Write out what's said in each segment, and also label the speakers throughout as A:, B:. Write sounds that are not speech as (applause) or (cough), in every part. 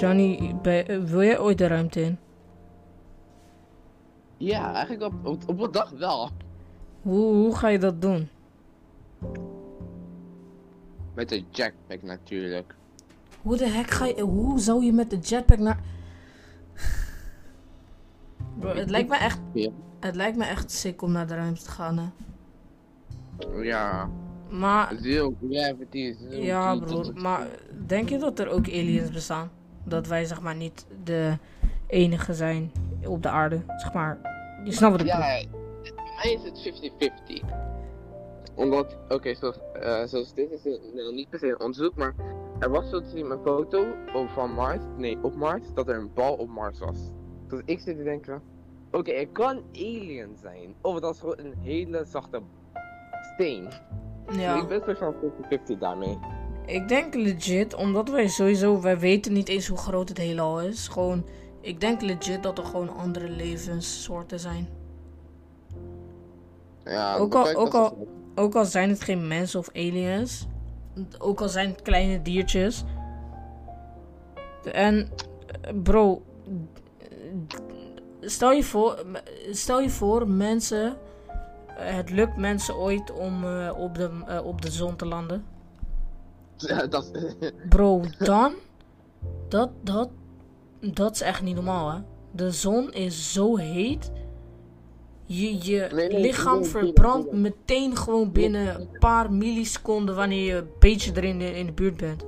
A: Johnny, eh, wil jij ooit de ruimte in?
B: Ja, eigenlijk op, op, op een dag wel.
A: Hoe, hoe ga je dat doen?
B: Met de jackpack natuurlijk.
A: Hoe de hek ga je... Hoe zou je met de jetpack naar... Bro, het lijkt me echt...
B: Ja.
A: Het lijkt me echt sick om naar de ruimte te gaan, hè.
B: Ja,
A: Maar...
B: zero gravity. Zero
A: Ja,
B: dat-
A: Maar denk je dat er ook aliens bestaan? Dat wij, zeg maar, niet de enige zijn op de aarde? Zeg maar... Je snapt wat ik bedoel.
B: Ja, bij mij is het 50-50. Omdat, oké, zoals, eh, zoals dit is het nou, niet per se een onderzoek, maar er was zo te zien een foto van Mars, nee, op Mars, dat er een bal op Mars was. Dus ik zit te denken, oké, er kan alien zijn, of dat is gewoon een hele zachte steen.
A: Ja.
B: Dus ik ben soort van 50-50 daarmee.
A: Ik denk legit, omdat wij sowieso, wij weten niet eens hoe groot het heelal is. Gewoon, ik denk legit dat er gewoon andere levenssoorten zijn.
B: Ja,
A: Ook al- ook al- Ook al zijn het geen mensen of aliens, ook al zijn het kleine diertjes. En, bro, stel je voor, stel je voor mensen, het lukt mensen ooit om eh, op, de, eh, op de zon te landen. (laughs)
B: Dat
A: Bro, dan. Dat, dat. Dat is echt niet normaal, hè? De zon is zo heet. Je, je
B: Nee, nee,
A: lichaam
B: nee,
A: verbrandt meteen gewoon binnen een paar milliseconden wanneer je een beetje erin in de buurt bent.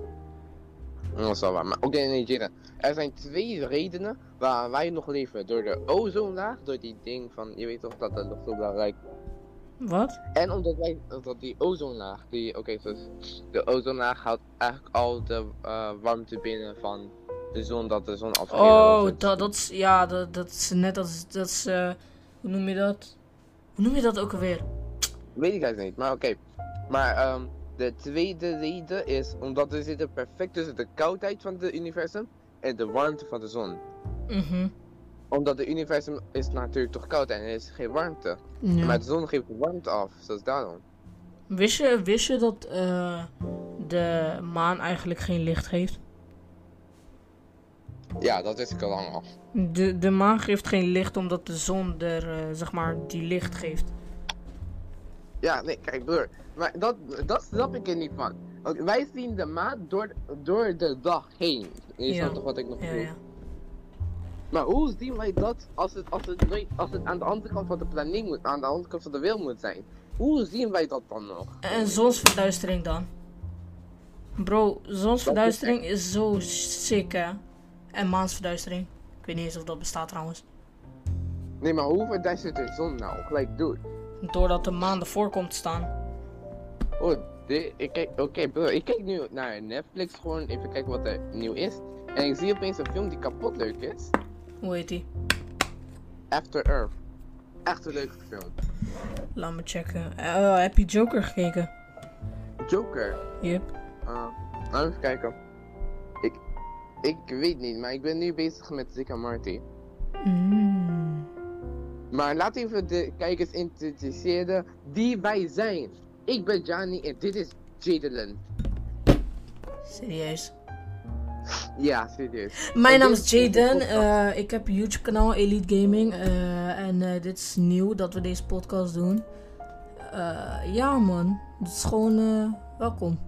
B: Dat is wel waar. Maar oké, nee, Jada. Er zijn twee redenen waar wij nog leven. Door de ozonlaag, door die ding van, je weet toch dat de lucht zo belangrijk
A: Wat?
B: En omdat wij, dat die ozonlaag, die, oké, dus de ozonlaag houdt eigenlijk al de eh, warmte binnen van de zon, dat de zon afgeeft.
A: Oh, dat, dat is. Ja, dat, dat is net als. Dat is. eh, hoe noem je dat? Hoe noem je dat ook alweer?
B: Weet ik eigenlijk niet, maar oké. Maar ehm, de tweede reden is omdat we zitten perfect tussen de koudheid van het universum en de warmte van de zon.
A: Mhm.
B: Omdat het universum is natuurlijk toch koud en er is geen warmte.
A: Ja.
B: Maar de zon geeft warmte af, dus daarom.
A: Wist je, wist je dat eh, de maan eigenlijk geen licht geeft?
B: Ja, dat wist ik al lang al.
A: De, de maan geeft geen licht omdat de zon er, eh, zeg maar, die licht geeft.
B: Ja, nee, kijk broer. Maar dat, dat snap ik er niet van. Wij zien de maan door, door de dag heen.
A: Ja.
B: snapt toch wat ik nog
A: Ja,
B: bedoel?
A: ja.
B: Maar hoe zien wij dat als het, als, het nooit, als het aan de andere kant van de planeet moet, aan de andere kant van de wereld moet zijn? Hoe zien wij dat dan nog?
A: En zonsverduistering dan? Bro, zonsverduistering is zo sick, hè? En maansverduistering. Ik weet niet eens of dat bestaat trouwens.
B: Nee, maar hoe verduistert de zon nou? Gelijk doet.
A: Doordat de maan ervoor komt staan.
B: Oh, dit, ik kijk, oké bro, ik kijk nu naar Netflix gewoon even kijken wat er nieuw is. En ik zie opeens een film die kapot leuk is.
A: Hoe heet die?
B: After Earth. Echt een leuke film.
A: Laat me checken. Eh, heb je Joker gekeken?
B: Joker.
A: Yep.
B: Uh, laten we even kijken. Ik, ik weet niet, maar ik ben nu bezig met Zick en Marty.
A: Mm.
B: Maar laat even de kijkers introduceren die wij zijn. Ik ben Johnny en dit is Jadelen.
A: Serieus.
B: Ja, serieus.
A: Mijn naam is Jaden. eh, ik heb een YouTube kanaal Elite Gaming. eh, en eh, dit is nieuw dat we deze podcast doen. Ja man, het is gewoon welkom.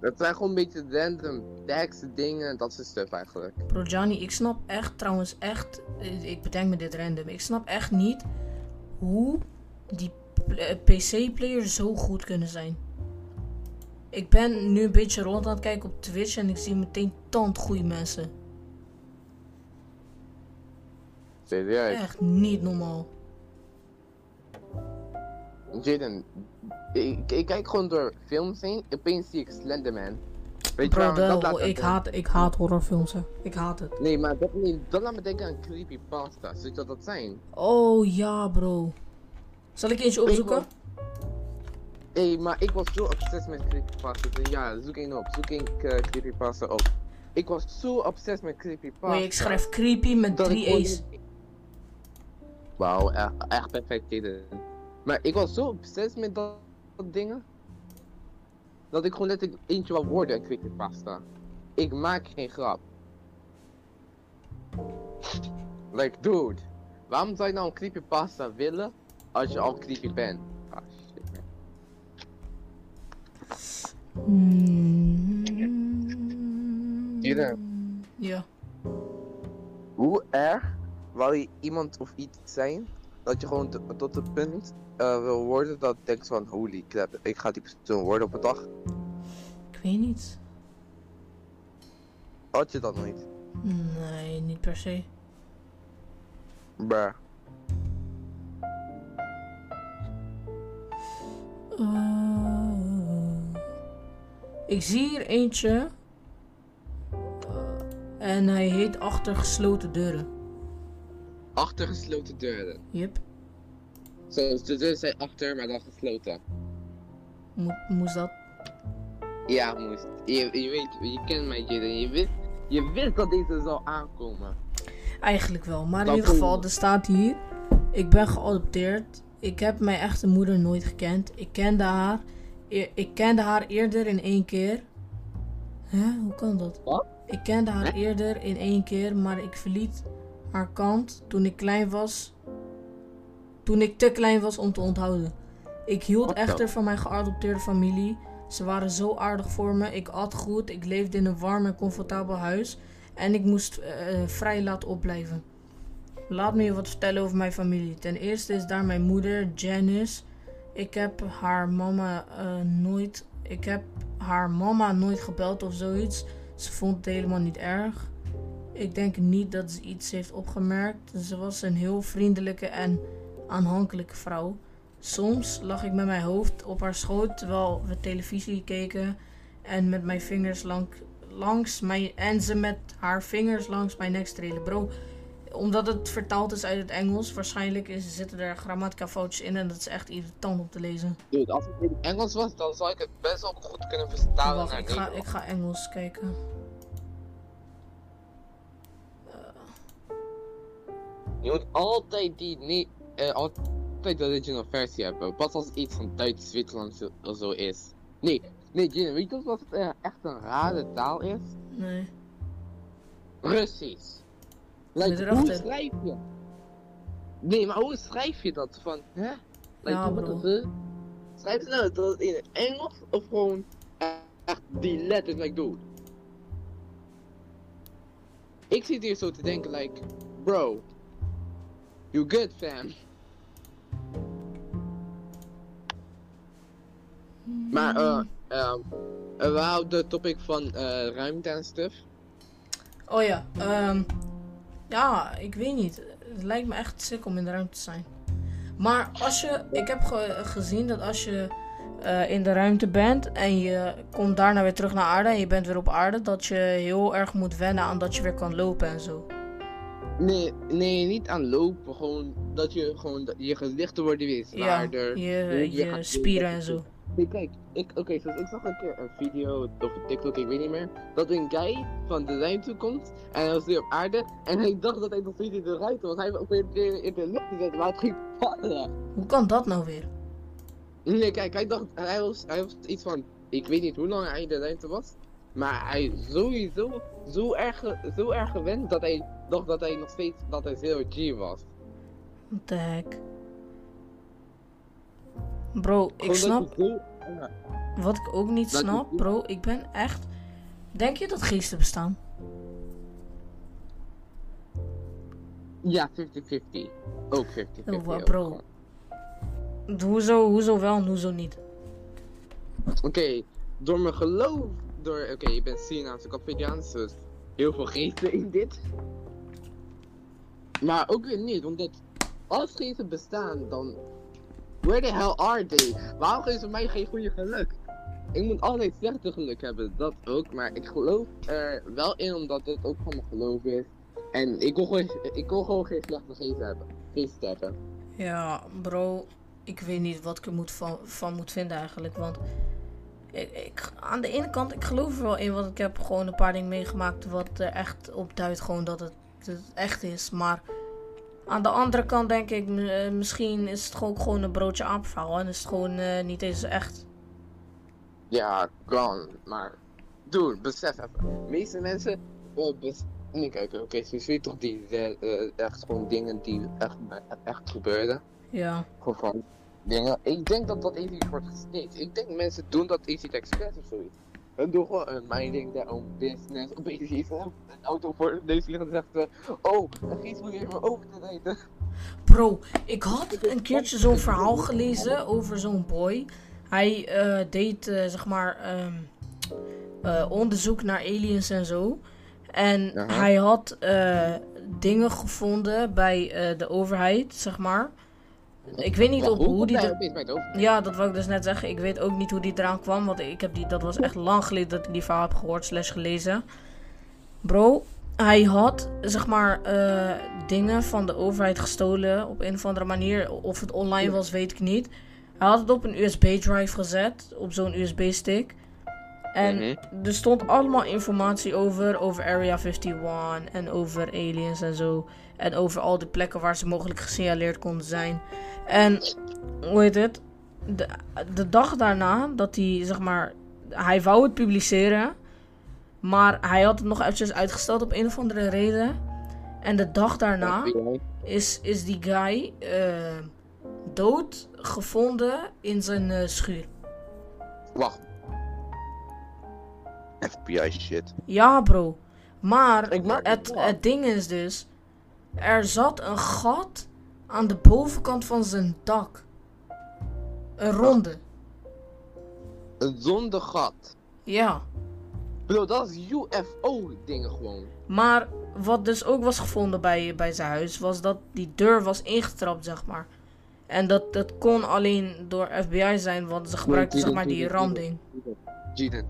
B: Het zijn gewoon een beetje random tags, dingen, dat soort stuff eigenlijk.
A: Bro Johnny, ik snap echt trouwens echt, ik bedenk me dit random, ik snap echt niet hoe die PC-players zo goed kunnen zijn. Ik ben nu een beetje rond aan het kijken op Twitch en ik zie meteen tandgoeie mensen.
B: Serieus.
A: Echt niet normaal.
B: Jaden, ik, ik kijk gewoon door films heen, opeens zie ik Slenderman. Weet je
A: Bro?
B: Dat laat
A: ik, haat, ik haat horrorfilms. hè. Ik haat het.
B: Nee, maar dat, dat laat me denken aan creepypasta. Je wat dat zijn?
A: Oh ja, bro. Zal ik eentje opzoeken?
B: Hé, hey, maar ik was zo obsessed met creepypasta. Dus ja, zoek één op. Zoek één uh, creepypasta op. Ik was zo obsessed met creepypasta.
A: Wait, ik schrijf creepy met
B: ik
A: drie
B: niet- Wauw, echt, echt perfect Jaden. Maar ik was zo obsessed met dat, dat dingen. Dat ik gewoon letterlijk eentje wou worden, een creepypasta. Ik maak geen grap. Like, dude. Waarom zou je nou een creepypasta willen als je al creepy bent? Ah, shit, man. Hier,
A: Ja.
B: Hoe erg wou je iemand of iets zijn dat je gewoon tot het punt eh, wil worden dat je denkt van holy crap, ik ga die persoon worden op een dag?
A: Ik weet niet.
B: Had je dat nooit?
A: Nee, niet per se.
B: Bruh.
A: Eh, ik zie hier eentje. En hij heet Achter gesloten deuren.
B: Achter gesloten deuren.
A: Yep.
B: Zoals de deur zijn achter, maar dan gesloten.
A: Mo- moest dat?
B: Ja, moest. Je, je weet, je kent mij Jaden, je wist, je wist dat deze zou aankomen.
A: Eigenlijk wel. Maar in
B: Dat
A: ieder geval, er staat hier. Ik ben geadopteerd. Ik heb mijn echte moeder nooit gekend. Ik kende haar. Ik kende haar eerder in één keer. Hè? Hoe kan dat?
B: Wat?
A: Ik kende haar
B: Hè?
A: eerder in één keer, maar ik verliet haar kant toen ik klein was. Toen ik te klein was om te onthouden. Ik hield
B: Wat
A: echter van mijn geadopteerde familie. Ze waren zo aardig voor me. Ik at goed. Ik leefde in een warm en comfortabel huis. En ik moest eh, vrij laten opblijven. Laat me je wat vertellen over mijn familie. Ten eerste is daar mijn moeder, Janice. Ik heb haar mama eh, nooit. Ik heb haar mama nooit gebeld of zoiets. Ze vond het helemaal niet erg. Ik denk niet dat ze iets heeft opgemerkt. Ze was een heel vriendelijke en aanhankelijke vrouw. Soms lag ik met mijn hoofd op haar schoot terwijl we televisie keken en met mijn vingers lang, langs mijn en ze met haar vingers langs mijn nek strelen. Bro, omdat het vertaald is uit het Engels, waarschijnlijk is, zitten er grammatica foutjes in en dat is echt irritant om te lezen.
B: Dude, als het in Engels was, dan zou ik het best wel goed kunnen vertalen
A: Wacht,
B: naar
A: ik ga, ik ga Engels kijken.
B: Je moet altijd die, nee, eh, altijd de original versie hebben. Pas als iets van Duits, Zwitserland zo- of zo is. Nee, nee, Jin, weet je wat het eh, echt een rare taal is?
A: Nee.
B: Russisch. Like, hoe schrijf je? Nee, maar hoe schrijf je dat? Van, hè? Like,
A: Ja,
B: fuck? Schrijf je nou dat in het Engels of gewoon eh, echt die letters, like, dude? Ik zit hier zo te denken, like, bro, you good, fam? Maar, eh, ehm, eh, we houden de topic van eh, ruimte en stuff.
A: Oh ja, ehm ja, ik weet niet. Het lijkt me echt sick om in de ruimte te zijn. Maar als je, ik heb ge- gezien dat als je eh, in de ruimte bent en je komt daarna weer terug naar aarde en je bent weer op aarde, dat je heel erg moet wennen aan dat je weer kan lopen en zo.
B: Nee, nee, niet aan lopen. Gewoon dat je gewoon dat je gewichten worden weer
A: Ja,
B: zwaarder.
A: je,
B: je
A: je spieren en zo.
B: Nee, kijk, ik, oké, zoals ik zag een keer een video of TikTok, ik weet niet meer, dat een guy van de ruimte komt en hij was weer op aarde en hij dacht dat hij nog steeds in de ruimte was. Hij was weer in- de lucht gezet, maar het ging vallen.
A: Hoe kan dat nou weer?
B: Nee, kijk, hij dacht, hij was, hij was iets van, ik weet niet hoe lang hij in de ruimte was, maar hij is sowieso zo erg, zo erg gewend dat hij dacht dat hij nog steeds, dat hij zero G was.
A: What the heck? Bro, ik
B: Gewoon
A: snap
B: ja.
A: wat ik ook niet
B: Dat
A: snap, bro. Ik ben echt. Denk je dat geesten bestaan?
B: Ja, 50-50. Ook 50-50.
A: Oh, wa-
B: ook
A: bro. Hoezo, hoezo wel en hoezo niet?
B: Oké, door mijn geloof, door, oké, je bent Surinaamse Capidiaans, dus heel veel geesten in dit. Maar ook weer niet, omdat als geesten bestaan, dan, where the hell are they? Waarom geven ze mij geen goede geluk? Ik moet altijd slechte geluk hebben, dat ook, maar ik geloof er wel in, omdat het ook van mijn geloof is. En ik wil gewoon, ik wil gewoon geen slechte geesten hebben. Geesten hebben.
A: Ja, bro. Ik weet niet wat ik er moet van, van moet vinden eigenlijk. Want ik, ik, aan de ene kant, ik geloof er wel in. Want ik heb gewoon een paar dingen meegemaakt. Wat er echt op duidt gewoon dat het, dat het echt is. Maar aan de andere kant denk ik, eh, misschien is het gewoon, gewoon een broodje aapverhaal. En is het gewoon eh, niet eens echt.
B: Ja, kan, maar. Dude, besef even. De meeste mensen eh, bes- Nee, kijk, oké, ze ziet toch die eh, echt gewoon dingen die echt, echt gebeurden.
A: Ja.
B: Gewoon van dingen. Ik denk dat dat even wordt gesneed. Ik denk mensen doen dat easy expres of zoiets. Hun gewoon een minding their own business. Opeens er een auto voor de neus liggen en zegt ze, oh, een gies moet je even over te rijden.
A: Bro, ik had een keertje zo'n verhaal gelezen over zo'n boy. Hij eh, deed, eh, zeg maar, ehm, eh, onderzoek naar aliens en zo. En hij had eh, dingen gevonden bij eh, de overheid, zeg maar. Ik weet niet op hoe
B: komt
A: die...
B: over?
A: Ja, dat wou ik dus net zeggen. Ik weet ook niet hoe die eraan kwam. Want ik heb die, dat was echt lang geleden dat ik die verhaal heb gehoord slash gelezen. Bro, hij had zeg maar eh, dingen van de overheid gestolen op een of andere manier. Of het online was, weet ik niet. Hij had het op een USB-drive gezet, op zo'n USB-stick. En
B: Mhm.
A: er stond allemaal informatie over, over Area 51 en over aliens en zo. En over al die plekken waar ze mogelijk gesignaleerd konden zijn. En, hoe heet het? De, de dag daarna dat hij, zeg maar, hij wou het publiceren. Maar hij had het nog eventjes uitgesteld op een of andere reden. En de dag daarna is, is die guy eh, dood gevonden in zijn eh, schuur.
B: Wacht,
C: FBI shit.
A: Ja, bro. Maar het,
B: het
A: ding is dus... Er zat een gat aan de bovenkant van zijn dak. Een ronde.
B: een zonde gat.
A: Ja.
B: Bro, dat is UFO-dingen gewoon.
A: Maar wat dus ook was gevonden bij, bij zijn huis... was dat die deur was ingetrapt, zeg maar. En dat, dat kon alleen door FBI zijn... want ze gebruikten, zeg maar, die ramding.
B: Jaden.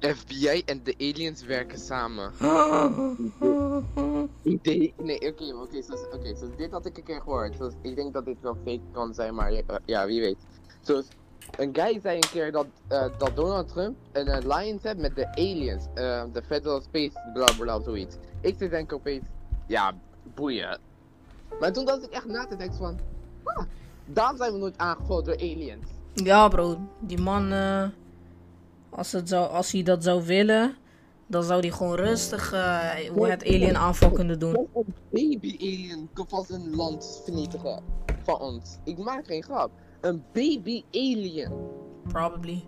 B: FBI en de aliens werken samen. (laughs) Idee. Nee, oké, oké, zoals- oké, zoals dit had ik een keer gehoord. Zoals, ik denk dat dit wel fake kan zijn, maar ja, ja, wie weet. Zoals, een guy zei een keer dat, eh, dat Donald Trump een alliance heeft met de aliens. eh, de Federal Space, bla bla, zoiets. Ik zit denk opeens, ja, boeien. Maar toen dacht ik echt na te denken van, ah, daarom zijn we nooit aangevallen door aliens.
A: Ja, bro. Die man, eh, als, het zou, als hij dat zou willen, dan zou hij gewoon rustig eh, hoe het alien aanval kunnen doen.
B: Een baby alien kan vast een land vernietigen. Van ons. Ik maak geen grap. Een baby alien.
A: Probably.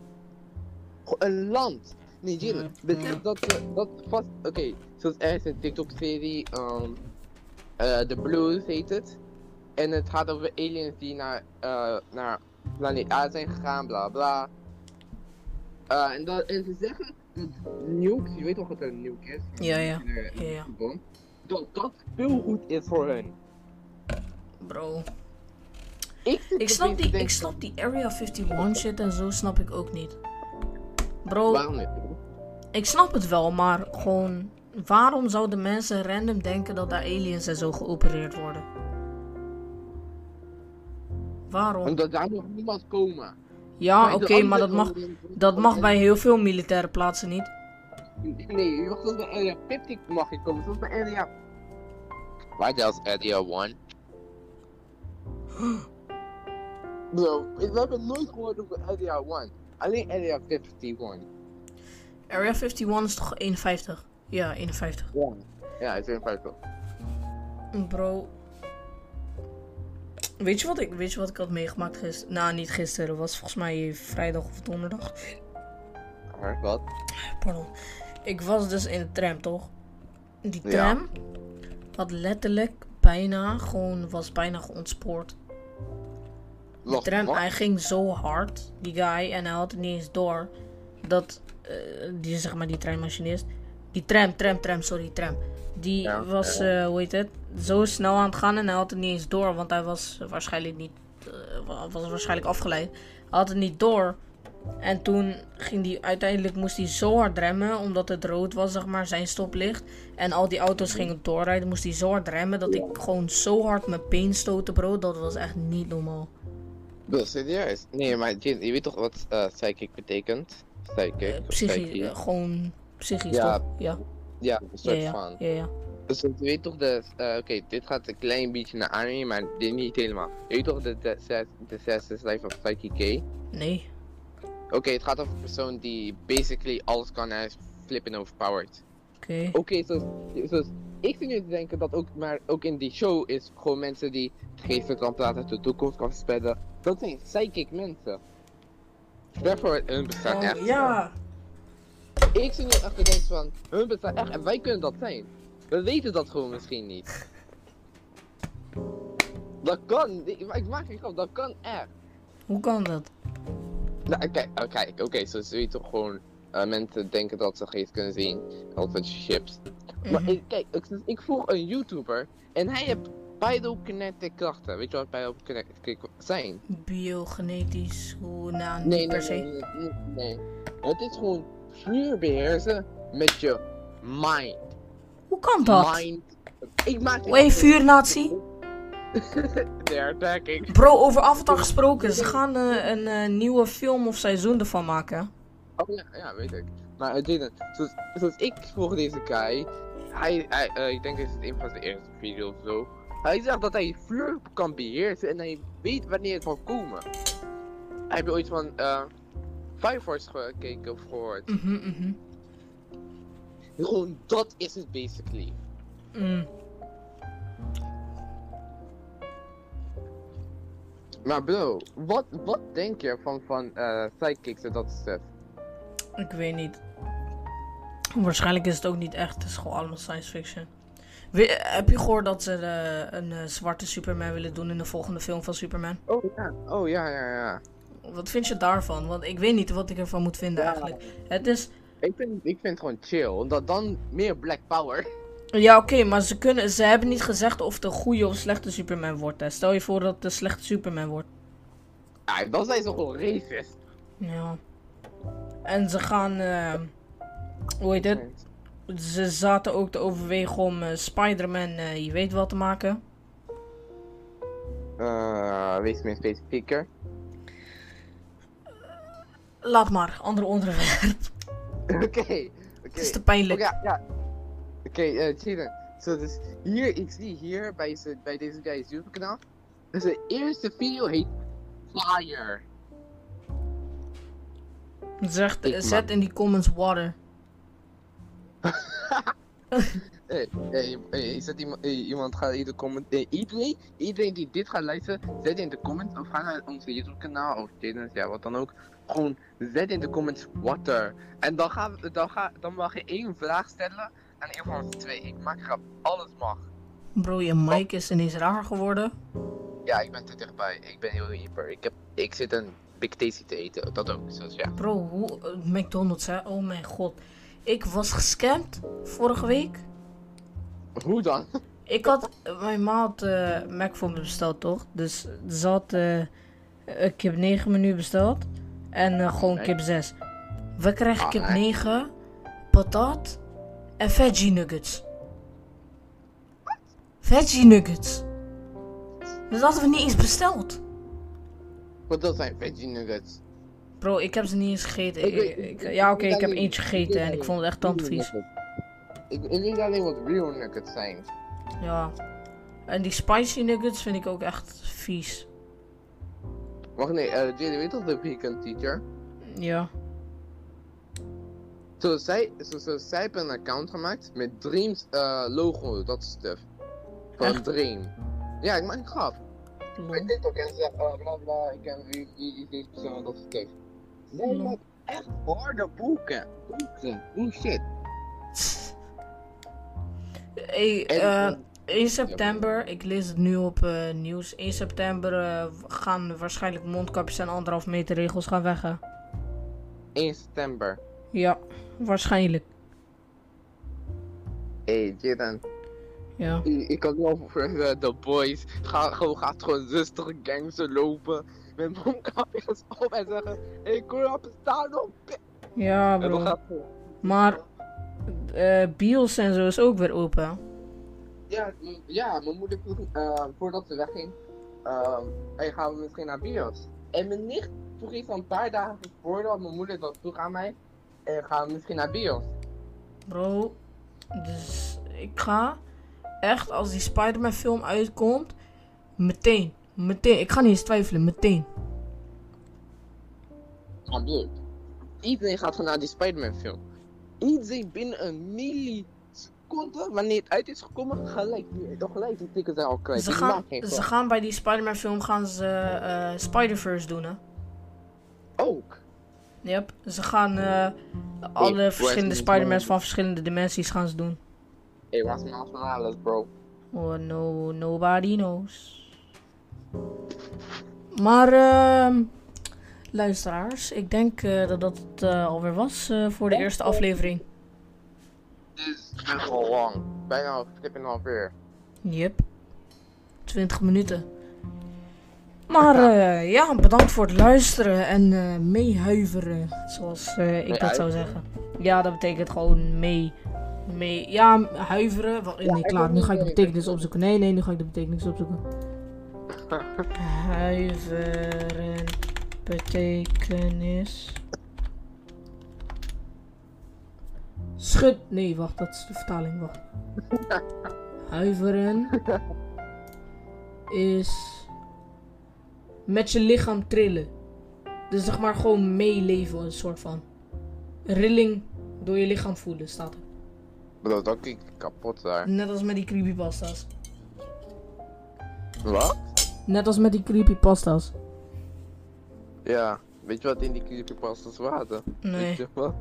B: Gewoon Een land. Nee. Besef dat, dat vast. Oké, zoals er is een TikTok-serie. ehm eh, The Blues heet het. En het gaat over aliens die naar, eh naar planeet A zijn gegaan, bla bla. Eh, en, dat, en ze zeggen. dat Nuke, je weet toch wat een nuke is?
A: Ja, ja.
B: Eh,
A: Ja.
B: Dat dat veel goed is voor hen.
A: Bro.
B: Ik, te
A: snap, die, ik snap die Area 51 shit en zo snap ik ook niet. Bro,
B: Waarom niet?
A: ik snap het wel, maar gewoon... Waarom zouden mensen random denken dat daar aliens en zo geopereerd worden? Waarom?
B: Omdat daar nog niemand komen.
A: Ja, oké, maar dat mag, dat mag bij heel veel militaire plaatsen niet.
B: Nee, je mag zelfs bij Area 50 mag je komen, zelfs bij Area...
C: Why does Area 1?
B: Bro, we hebben nooit gehoord over Area 1. Alleen Area 51.
A: Area 51 is toch 51? Ja, 51.
B: Ja. Ja, het is 51.
A: Bro. Weet je wat ik, weet je wat ik had meegemaakt gisteren? Nou, niet gisteren. Was volgens mij vrijdag of donderdag.
B: Maar wat?
A: Pardon. Ik was dus in de tram, toch? Die
C: Ja.
A: tram had letterlijk bijna, gewoon, was bijna geontspoord. Die
B: Wacht,
A: tram, hij ging zo hard, die guy, en hij had het niet eens door. Dat, eh, die zeg maar die treinmachinist. Die tram, tram, tram, sorry, tram. Die
B: Ja,
A: was, eh, hoe heet het, zo snel aan het gaan en hij had het niet eens door. Want hij was waarschijnlijk niet, wa- was waarschijnlijk afgeleid. Hij had het niet door. En toen ging die, uiteindelijk moest hij zo hard remmen, omdat het rood was, zeg maar, zijn stoplicht. En al die auto's gingen doorrijden, moest hij zo hard remmen dat ik gewoon zo hard mijn been stootte, bro. Dat was echt niet normaal.
B: Bro, serieus? Nee, maar Jin, je weet toch wat eh psychic betekent? Psychic,
A: eh, gewoon psychisch,
B: Ja,
A: toch? Ja,
B: Ja, een soort
A: ja,
B: van.
A: ja, ja.
B: Dus je weet toch de, eh, oké, dit gaat een klein beetje naar anime, maar dit niet helemaal. Je weet toch de, de, zes- de zesde life of Psyche K?
A: Nee.
B: Oké, het gaat over een persoon die basically alles kan en hij is flipping overpowered.
A: Oké.
B: Oké, zoals, zoals ik zit nu te denken dat ook, maar ook in die show is gewoon mensen die geesten kan praten uit de toekomst kan voorspellen. Dat zijn psychic mensen. Daarvoor hun bestaan echt.
A: Oh, ja.
B: Ik zit nu echt te denken van, hun bestaan echt en wij kunnen dat zijn. We weten dat gewoon misschien niet. Dat kan, ik, ik maak geen grap, dat kan echt.
A: Hoe kan dat?
B: Nou, kijk, kijk, oké, zo zie je toch gewoon eh, mensen denken dat ze geest kunnen zien. Altijd chips. Maar
A: Mhm.
B: ik, kijk, ik, ik volg een YouTuber en hij heeft pyrokinetic krachten. Weet je wat pyrokinetic zijn?
A: Biogenetisch, hoe nou, niet
B: Nee,
A: per
B: nee,
A: se.
B: nee, nee, nee. Het is gewoon vuur beheersen met je mind.
A: Hoe kan dat?
B: Mind. Ik maak
A: Hey, vuurnatie. (laughs)
B: They're attacking.
A: Bro, over Avatar gesproken. Ze gaan eh, een eh, nieuwe film of seizoen ervan maken.
B: Oh ja, ja, weet ik. Maar het ding, zoals, zoals ik volg deze guy, hij, hij eh, ik denk dat het een van zijn eerste video's of zo. Hij zegt dat hij vuur kan beheersen en hij weet wanneer het zal komen. Heb je ooit van eh Fire Force gekeken of gehoord?
A: Mhm, mhm.
B: Gewoon dat is het basically.
A: Mm.
B: Maar bro, wat, wat denk je van, van eh sidekicks en dat stuff?
A: Ik weet niet. Waarschijnlijk is het ook niet echt. Het is gewoon allemaal science fiction. We- heb je gehoord dat ze eh, een eh, zwarte Superman willen doen in de volgende film van Superman?
B: Oh ja, oh ja, ja, ja.
A: Wat vind je daarvan? Want ik weet niet wat ik ervan moet vinden
B: Ja.
A: eigenlijk. Het is.
B: Ik vind, ik vind het gewoon chill, omdat dan meer black power.
A: Ja, oké, maar ze, kunnen, ze hebben niet gezegd of het een goede of slechte Superman wordt. Hè. Stel je voor dat het een slechte Superman wordt.
B: Ja, dan zijn ze gewoon racist.
A: Ja. En ze gaan. eh, hoe heet het? Ze zaten ook te overwegen om eh, Spider-Man, eh, je weet wat te maken.
B: Wees meer specifieker.
A: Laat maar, ander onderwerp. (laughs)
B: Oké, oké.
A: Het is te pijnlijk.
B: ja, ja. Oké, eh, Cheaten. Zo, dus hier, ik zie hier bij, ze, bij deze guy's YouTube kanaal. Dus de eerste video heet Fire.
A: Zegt,
B: Ik
A: zet in die comments water. (laughs) (laughs)
B: Hey, hey, hey, zet iemand, hey, iemand gaat in de comment. Hey, iedereen, iedereen die dit gaat luisteren, zet in de comments of ga naar onze YouTube kanaal of Jaden's, ja wat dan ook. Gewoon zet in de comments water. En dan, gaan we, dan, ga, dan mag je één vraag stellen en één van ons twee. Ik maak grap, alles mag.
A: Bro, je mic is ineens raar geworden.
B: Ja, ik ben te dichtbij. Ik ben heel hyper. Ik, heb, ik zit een Big Tasty te eten. Dat ook. Dus ja.
A: Bro, hoe, eh, McDonald's hè? Oh mijn god. Ik was gescamd vorige week.
B: Hoe dan?
A: Ik had, mijn ma had eh, Mac voor me besteld toch? Dus ze had een kip 9 menu besteld. En eh, gewoon
B: Nee.
A: kip 6. We krijgen
B: Ah,
A: kip
B: nee.
A: 9, patat en veggie nuggets. Veggie nuggets. Dat hadden we niet eens besteld.
B: Wat dat zijn veggie nuggets.
A: Bro, ik heb ze niet eens gegeten.
B: Ik
A: ja, oké,
B: ik
A: ik heb eentje gegeten en ik vond het echt tandvies.
B: Ik, ik weet alleen wat real nuggets zijn.
A: Ja. En die spicy nuggets vind ik ook echt vies.
B: Wacht nee, Jade, weet toch de vegan teacher?
A: Ja.
B: Zo, zij, zo, zo, zij hebben een account gemaakt met Dreams eh, logo, dat stuff. Van
A: Echt?
B: Dream. Ja, ik maak een grap.
A: Lol.
B: Bij TikTok en ze uh, bla bla, ik ken wie, wie is deze persoon, dat. Zij
A: Lol.
B: maakt echt harde boeken. Boeken. Oh shit.
A: Hey,
B: En-
A: eh, 1 september, ik lees het nu op eh, nieuws. 1 september eh, gaan waarschijnlijk mondkapjes en anderhalf meter regels gaan weg. hè?
B: 1 september.
A: Ja, waarschijnlijk.
B: Hey, Jaden.
A: Ja.
B: Ik, ik kan wel voor de boys. Ga, gewoon, gaat gewoon zuster gangster lopen. Met mondkapjes op en zeggen: Ik kom op staan op.
A: Ja, bro. Maar eh bios en zo is ook weer open.
B: Ja, ja, mijn moeder vroeg, eh, voordat ze wegging, ehm hey, gaan we misschien naar bios. En mijn nicht vroeg iets van een paar dagen voordat mijn moeder dat vroeg aan mij, en gaan we misschien naar bios.
A: Bro, dus ik ga echt als die Spider-Man film uitkomt, meteen, meteen, ik ga niet eens twijfelen, meteen.
B: Maar broer, iedereen gaat naar die Spider-Man film. Iedereen binnen een milliseconde, wanneer het uit is gekomen, gelijk, toch gelijk die tickets zijn al kwijt.
A: Ze gaan, ze gaan bij die Spider-Man film gaan ze eh, Spider-Verse doen, hè?
B: Ook.
A: Yep. Ze gaan eh, alle verschillende Spider-Mans
B: Spider-Man?
A: van verschillende dimensies gaan ze doen.
B: Hey, is Miles Morales, bro?
A: Oh, no, nobody knows. Maar, ehm luisteraars, ik denk eh, dat dat het eh, alweer was eh, voor de eerste aflevering.
B: Dit is best wel lang. Bijna flipping half uur.
A: Yep. 20 minuten. Maar ja, bedankt voor het luisteren en eh meehuiveren, zoals ik dat zou zeggen. Ja, dat betekent gewoon mee. mee ja, huiveren. Wa- nee, klaar, nu ga ik de betekenis opzoeken. Nee, nee, nu ga ik de betekenis opzoeken. (laughs) Huiveren. Betekenis. Schud. Nee, wacht, dat is de vertaling. Wacht. Huiveren is met je lichaam trillen. Dus zeg maar gewoon meeleven, een soort van. Rilling door je lichaam voelen, staat er.
B: Bro, dat klinkt kapot daar.
A: Net als met die creepypasta's.
B: Wat?
A: Net als met die creepypasta's.
B: Ja, weet je wat in die creepypastas zaten?
A: Nee.
B: Weet je wat?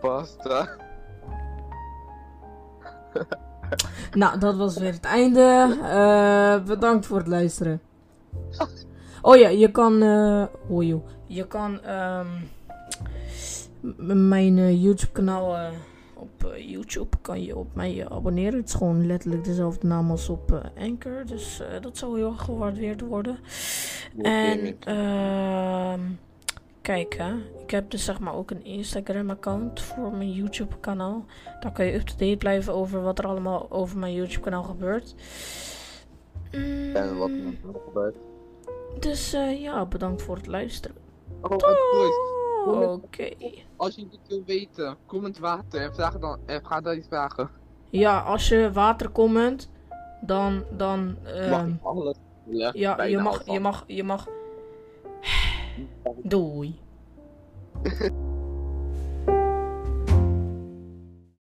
B: Pasta.
A: Nou, dat was weer het einde. Eh, bedankt voor het luisteren. Oh ja, je kan. eh oh joh. Je kan ehm, m- mijn eh, YouTube kanaal. eh, op eh, YouTube kan je op mij eh, abonneren. Het is gewoon letterlijk dezelfde naam als op eh, Anchor. Dus dat zou heel erg gewaardeerd worden. En ehm kijk hè, ik heb dus zeg maar ook een Instagram account voor mijn YouTube kanaal. Daar kan je up-to-date blijven over wat er allemaal over mijn YouTube kanaal gebeurt. Mm,
B: En wat er nog gebeurt.
A: dus ja, bedankt voor het luisteren.
B: Oh,
A: Oké.
B: Als je dit wil weten, comment water en vraag dan, en ga dan iets vragen.
A: Ja, als je water comment, dan, dan, ehm,
B: Mag ik alles willen?
A: ja, je mag, je mag, je (sighs) mag. Doei. (laughs)